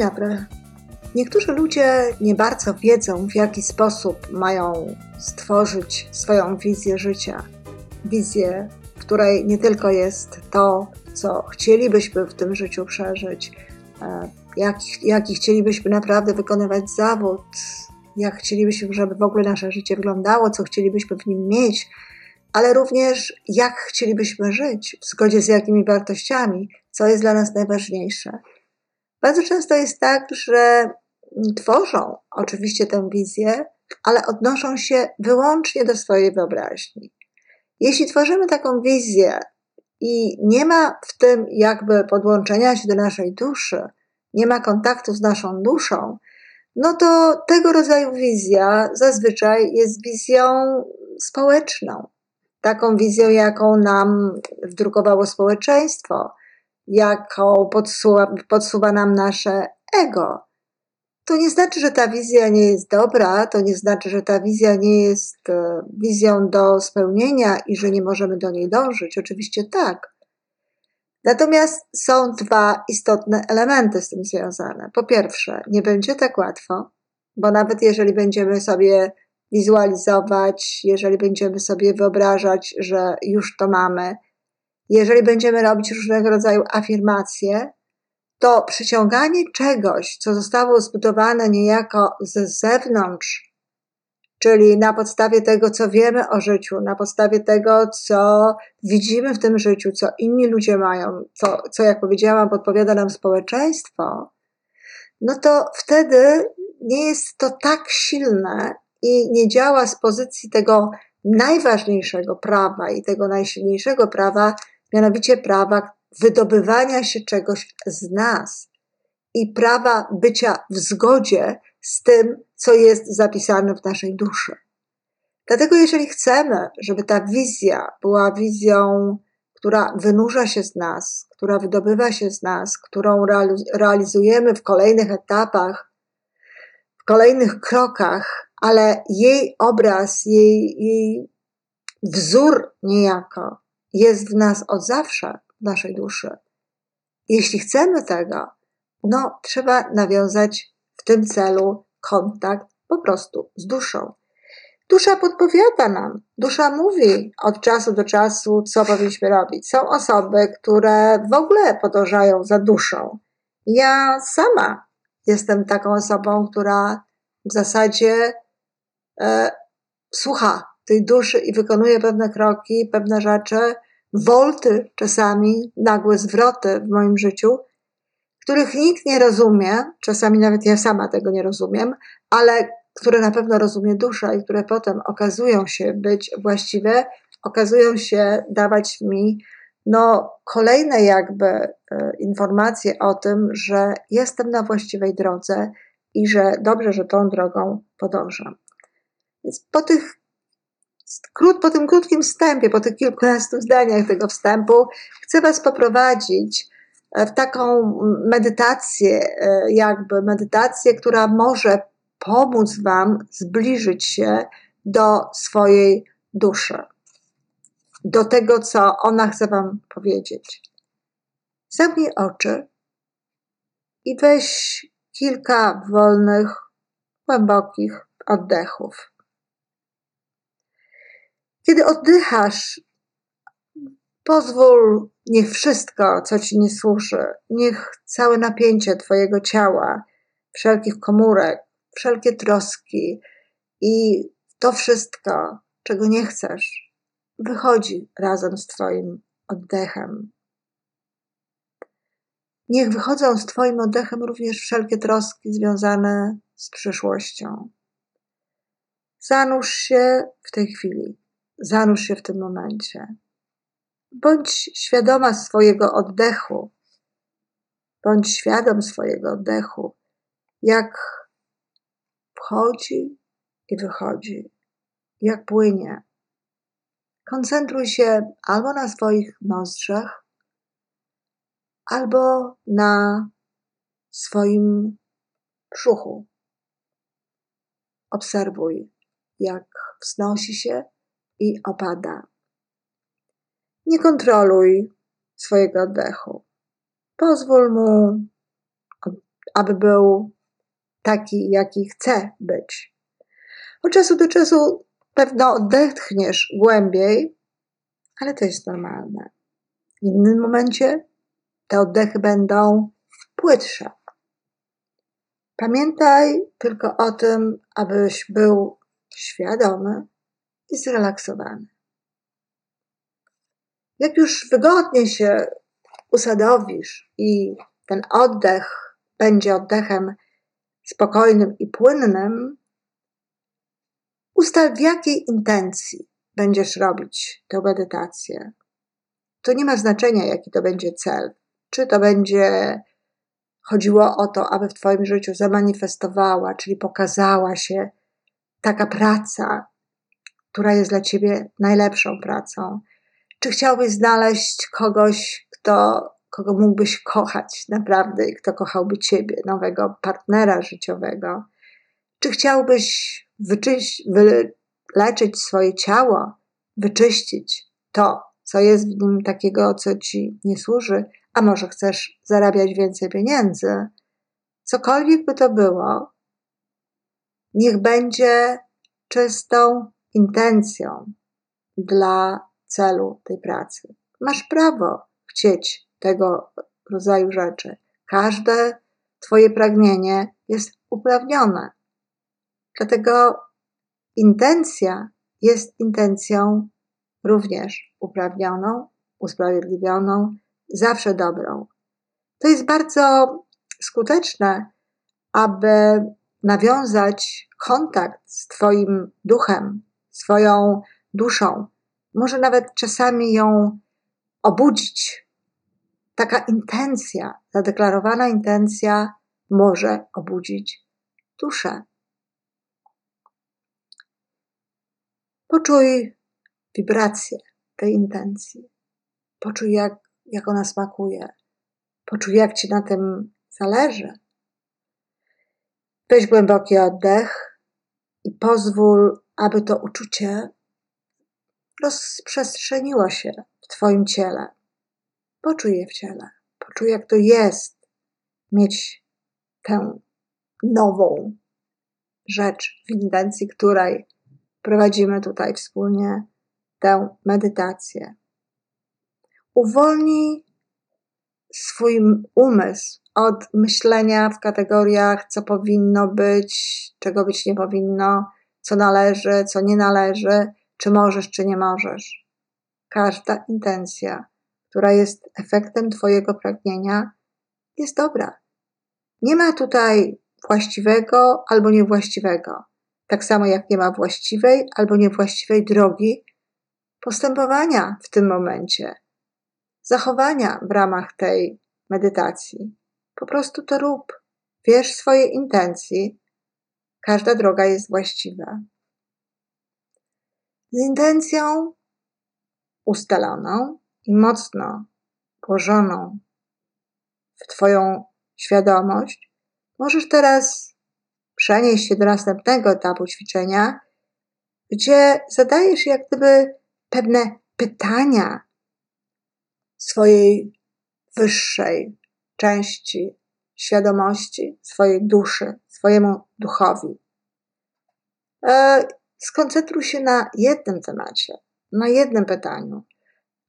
dobry. Niektórzy ludzie nie bardzo wiedzą, w jaki sposób mają stworzyć swoją wizję życia. Wizję, w której nie tylko jest to, co chcielibyśmy w tym życiu przeżyć, e, jaki, jaki chcielibyśmy naprawdę wykonywać zawód, jak chcielibyśmy, żeby w ogóle nasze życie wyglądało, co chcielibyśmy w nim mieć, ale również jak chcielibyśmy żyć, w zgodzie z jakimi wartościami, co jest dla nas najważniejsze. Bardzo często jest tak, że tworzą oczywiście tę wizję, ale odnoszą się wyłącznie do swojej wyobraźni. Jeśli tworzymy taką wizję i nie ma w tym jakby podłączenia się do naszej duszy, nie ma kontaktu z naszą duszą, no to tego rodzaju wizja zazwyczaj jest wizją społeczną. Taką wizją, jaką nam wdrukowało społeczeństwo, jaką podsuwa, podsuwa nam nasze ego. To nie znaczy, że ta wizja nie jest dobra, to nie znaczy, że ta wizja nie jest e, wizją do spełnienia i że nie możemy do niej dążyć. Oczywiście tak. Natomiast są dwa istotne elementy z tym związane. Po pierwsze, nie będzie tak łatwo, bo nawet jeżeli będziemy sobie wizualizować, jeżeli będziemy sobie wyobrażać, że już to mamy, jeżeli będziemy robić różnego rodzaju afirmacje, to przyciąganie czegoś, co zostało zbudowane niejako ze zewnątrz, czyli na podstawie tego, co wiemy o życiu, na podstawie tego, co widzimy w tym życiu, co inni ludzie mają, co, co jak powiedziałam, podpowiada nam społeczeństwo, no to wtedy nie jest to tak silne i nie działa z pozycji tego najważniejszego prawa i tego najsilniejszego prawa, mianowicie prawa wydobywania się czegoś z nas i prawa bycia w zgodzie z tym, co jest zapisane w naszej duszy. Dlatego, jeżeli chcemy, żeby ta wizja była wizją, która wynurza się z nas, która wydobywa się z nas, którą realizujemy w kolejnych etapach, w kolejnych krokach, ale jej obraz, jej, jej wzór niejako jest w nas od zawsze, w naszej duszy. Jeśli chcemy tego, no trzeba nawiązać w tym celu kontakt po prostu z duszą. Dusza podpowiada nam, dusza mówi od czasu do czasu, co powinniśmy robić. Są osoby, które w ogóle podążają za duszą. Ja sama jestem taką osobą, która w zasadzie e, słucha tej duszy i wykonuje pewne kroki, pewne rzeczy, wolty czasami, nagłe zwroty w moim życiu, których nikt nie rozumie, czasami nawet ja sama tego nie rozumiem, ale które na pewno rozumie dusza i które potem okazują się być właściwe, okazują się dawać mi no, kolejne jakby e, informacje o tym, że jestem na właściwej drodze i że dobrze, że tą drogą podążam. Więc po tych krót, po tym krótkim wstępie, po tych kilkunastu zdaniach tego wstępu, chcę Was poprowadzić e, w taką medytację, e, jakby medytację, która może pomóc Wam zbliżyć się do swojej duszy, do tego, co ona chce Wam powiedzieć. Zamknij oczy i weź kilka wolnych, głębokich oddechów. Kiedy oddychasz, pozwól, niech wszystko, co ci nie służy, niech całe napięcie Twojego ciała, wszelkich komórek, wszelkie troski i to wszystko, czego nie chcesz, wychodzi razem z Twoim oddechem. Niech wychodzą z Twoim oddechem również wszelkie troski związane z przyszłością. Zanurz się w tej chwili Zanurz się w tym momencie. Bądź świadoma swojego oddechu. Bądź świadom swojego oddechu, jak wchodzi i wychodzi, jak płynie. Koncentruj się albo na swoich nozdrzach, albo na swoim brzuchu. Obserwuj, jak wznosi się i opada. Nie kontroluj swojego oddechu. Pozwól mu aby był taki, jaki chce być. Od czasu do czasu pewno odetchniesz głębiej, ale to jest normalne. W innym momencie te oddechy będą płytsze. Pamiętaj tylko o tym, abyś był świadomy i zrelaksowany. Jak już wygodnie się usadowisz i ten oddech będzie oddechem spokojnym i płynnym, ustal w jakiej intencji będziesz robić tę medytację. To nie ma znaczenia, jaki to będzie cel. Czy to będzie chodziło o to, aby w Twoim życiu zamanifestowała, czyli pokazała się taka praca, która jest dla Ciebie najlepszą pracą. Czy chciałbyś znaleźć kogoś, kto, kogo mógłbyś kochać naprawdę i kto kochałby Ciebie, nowego partnera życiowego? Czy chciałbyś wyleczyć swoje ciało, wyczyścić to, co jest w nim takiego, co Ci nie służy? A może chcesz zarabiać więcej pieniędzy? Cokolwiek by to było, niech będzie czystą intencją dla celu tej pracy. Masz prawo chcieć tego rodzaju rzeczy. Każde Twoje pragnienie jest uprawnione. Dlatego intencja jest intencją również uprawnioną, usprawiedliwioną, zawsze dobrą. To jest bardzo skuteczne, aby nawiązać kontakt z Twoim duchem, swoją duszą, może nawet czasami ją obudzić. Taka intencja, zadeklarowana intencja może obudzić duszę. Poczuj wibrację tej intencji. Poczuj, jak, jak ona smakuje. Poczuj, jak ci na tym zależy. Weź głęboki oddech i pozwól, aby to uczucie rozprzestrzeniło się w Twoim ciele. Poczuj je w ciele. Poczuj, jak to jest mieć tę nową rzecz, w intencji której prowadzimy tutaj wspólnie tę medytację. Uwolnij swój umysł od myślenia w kategoriach, co powinno być, czego być nie powinno, co należy, co nie należy, czy możesz, czy nie możesz. Każda intencja, która jest efektem Twojego pragnienia, jest dobra. Nie ma tutaj właściwego albo niewłaściwego. Tak samo jak nie ma właściwej albo niewłaściwej drogi postępowania w tym momencie, zachowania w ramach tej medytacji. Po prostu to rób. Wierz swoje intencji. Każda droga jest właściwa. Z intencją ustaloną i mocno włożoną w Twoją świadomość, możesz teraz przenieść się do następnego etapu ćwiczenia, gdzie zadajesz jak gdyby pewne pytania swojej wyższej części świadomości, swojej duszy, swojemu duchowi. E, skoncentruj się na jednym temacie, na jednym pytaniu,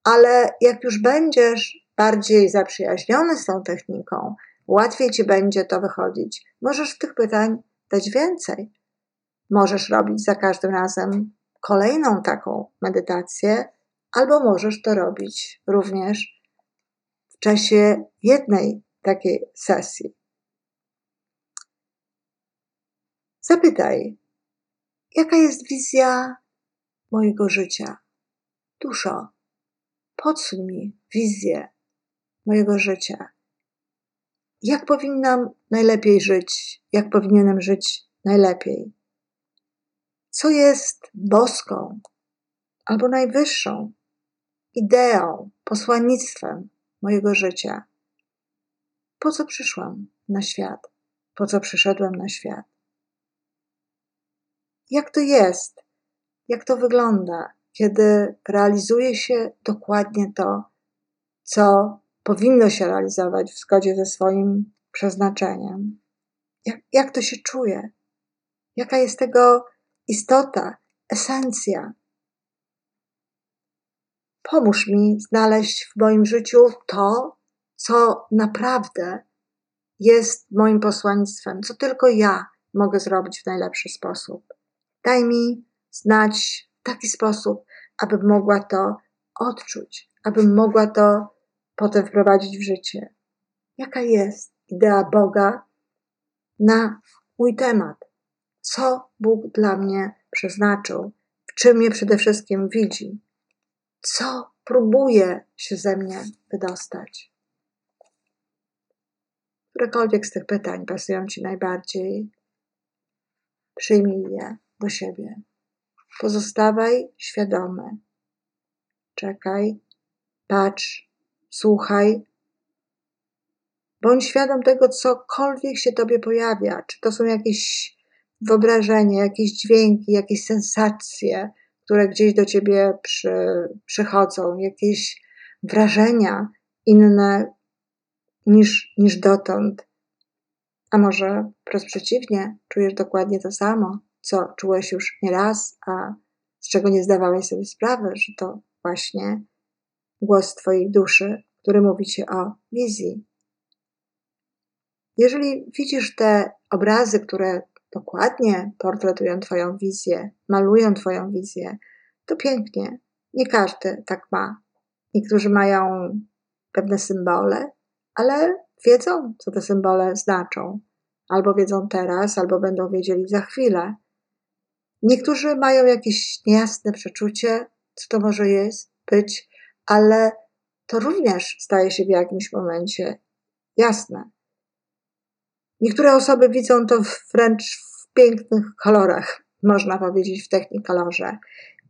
ale jak już będziesz bardziej zaprzyjaźniony z tą techniką, łatwiej ci będzie to wychodzić. Możesz tych pytań dać więcej. Możesz robić za każdym razem kolejną taką medytację, albo możesz to robić również w czasie jednej takiej sesji. Zapytaj, jaka jest wizja mojego życia? Duszo, podsuń mi wizję mojego życia. Jak powinnam najlepiej żyć? Jak powinienem żyć najlepiej? Co jest boską albo najwyższą ideą, posłannictwem mojego życia? Po co przyszłam na świat? Po co przyszedłem na świat? Jak to jest? Jak to wygląda, kiedy realizuje się dokładnie to, co powinno się realizować w zgodzie ze swoim przeznaczeniem? Jak, jak to się czuje? Jaka jest tego istota, esencja? Pomóż mi znaleźć w moim życiu to, co naprawdę jest moim posłannictwem, co tylko ja mogę zrobić w najlepszy sposób. Daj mi znać w taki sposób, abym mogła to odczuć, abym mogła to potem wprowadzić w życie. Jaka jest idea Boga na mój temat? Co Bóg dla mnie przeznaczył? W czym mnie przede wszystkim widzi? Co próbuje się ze mnie wydostać? Którekolwiek z tych pytań pasują Ci najbardziej, przyjmij je do siebie. Pozostawaj świadomy. Czekaj, patrz, słuchaj. Bądź świadom tego, cokolwiek się Tobie pojawia. Czy to są jakieś wyobrażenia, jakieś dźwięki, jakieś sensacje, które gdzieś do Ciebie przy, przychodzą, jakieś wrażenia inne niż, niż dotąd. A może wprost przeciwnie, czujesz dokładnie to samo, co czułeś już nieraz, a z czego nie zdawałeś sobie sprawy, że to właśnie głos Twojej duszy, który mówi Ci o wizji. Jeżeli widzisz te obrazy, które dokładnie portretują Twoją wizję, malują Twoją wizję, to pięknie. Nie każdy tak ma. Niektórzy mają pewne symbole, ale wiedzą, co te symbole znaczą. Albo wiedzą teraz, albo będą wiedzieli za chwilę. Niektórzy mają jakieś niejasne przeczucie, co to może jest, być, ale to również staje się w jakimś momencie jasne. Niektóre osoby widzą to wręcz w pięknych kolorach, można powiedzieć w technikolorze.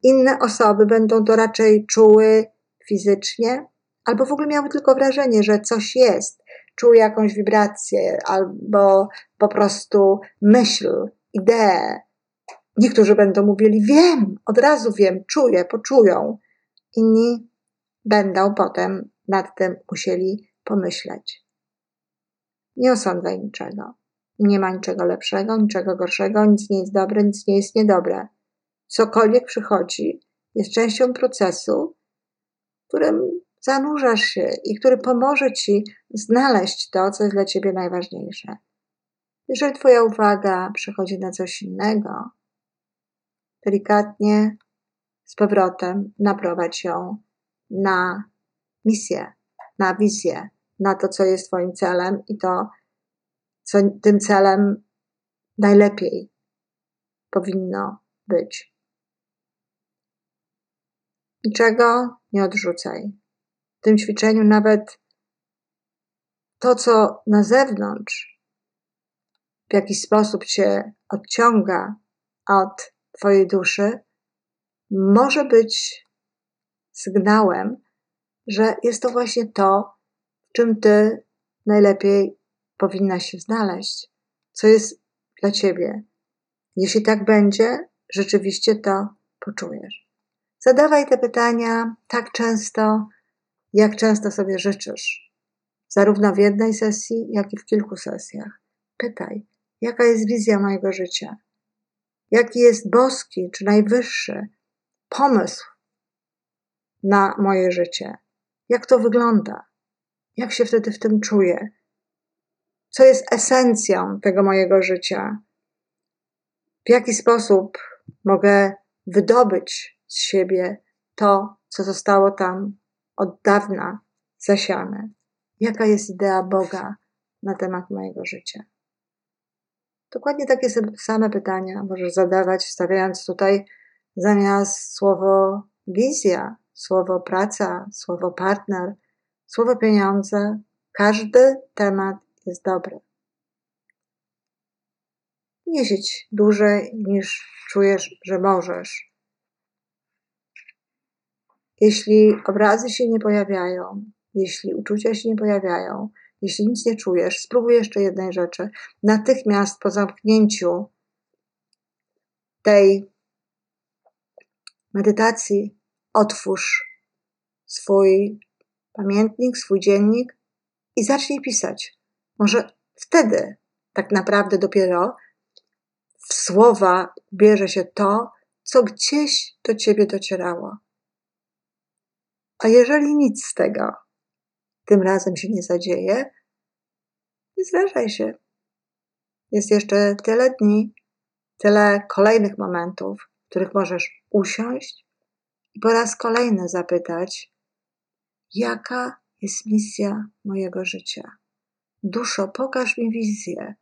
Inne osoby będą to raczej czuły fizycznie, albo w ogóle miały tylko wrażenie, że coś jest, czuły jakąś wibrację, albo po prostu myśl, ideę. Niektórzy będą mówili, wiem, od razu wiem, czuję, poczują. Inni będą potem nad tym musieli pomyśleć. Nie osądzaj niczego. Nie ma niczego lepszego, niczego gorszego, nic nie jest dobre, nic nie jest niedobre. Cokolwiek przychodzi, jest częścią procesu, w którym zanurzasz się i który pomoże ci znaleźć to, co jest dla ciebie najważniejsze. Jeżeli Twoja uwaga przechodzi na coś innego, delikatnie z powrotem naprowadź ją na misję, na wizję, na to, co jest Twoim celem i to, co tym celem najlepiej powinno być. Niczego nie odrzucaj. W tym ćwiczeniu nawet to, co na zewnątrz w jakiś sposób cię odciąga od Twojej duszy, może być sygnałem, że jest to właśnie to, w czym Ty najlepiej powinnaś się znaleźć, co jest dla Ciebie. Jeśli tak będzie, rzeczywiście to poczujesz. Zadawaj te pytania tak często, jak często sobie życzysz, zarówno w jednej sesji, jak i w kilku sesjach. Pytaj, jaka jest wizja mojego życia, jaki jest boski czy najwyższy pomysł na moje życie, jak to wygląda, jak się wtedy w tym czuję, co jest esencją tego mojego życia, w jaki sposób mogę wydobyć z siebie to, co zostało tam od dawna zasiane. Jaka jest idea Boga na temat mojego życia? Dokładnie takie same pytania możesz zadawać, wstawiając tutaj zamiast słowo wizja, słowo praca, słowo partner, słowo pieniądze. Każdy temat jest dobry. Nie siedź dłużej niż czujesz, że możesz. Jeśli obrazy się nie pojawiają, jeśli uczucia się nie pojawiają, jeśli nic nie czujesz, spróbuj jeszcze jednej rzeczy. Natychmiast po zamknięciu tej medytacji otwórz swój pamiętnik, swój dziennik i zacznij pisać. Może Wtedy tak naprawdę dopiero w słowa bierze się to, co gdzieś do ciebie docierało. A jeżeli nic z tego tym razem się nie zadzieje, nie zrażaj się. Jest jeszcze tyle dni, tyle kolejnych momentów, w których możesz usiąść i po raz kolejny zapytać, jaka jest misja mojego życia. Duszo, pokaż mi wizję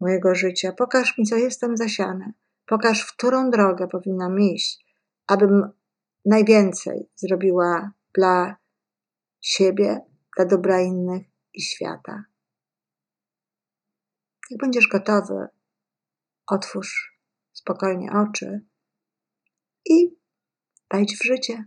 mojego życia, pokaż mi, co jestem zasiane, pokaż, w którą drogę powinnam iść, abym najwięcej zrobiła dla siebie, dla dobra innych i świata. Jak będziesz gotowy, otwórz spokojnie oczy i wejdź w życie.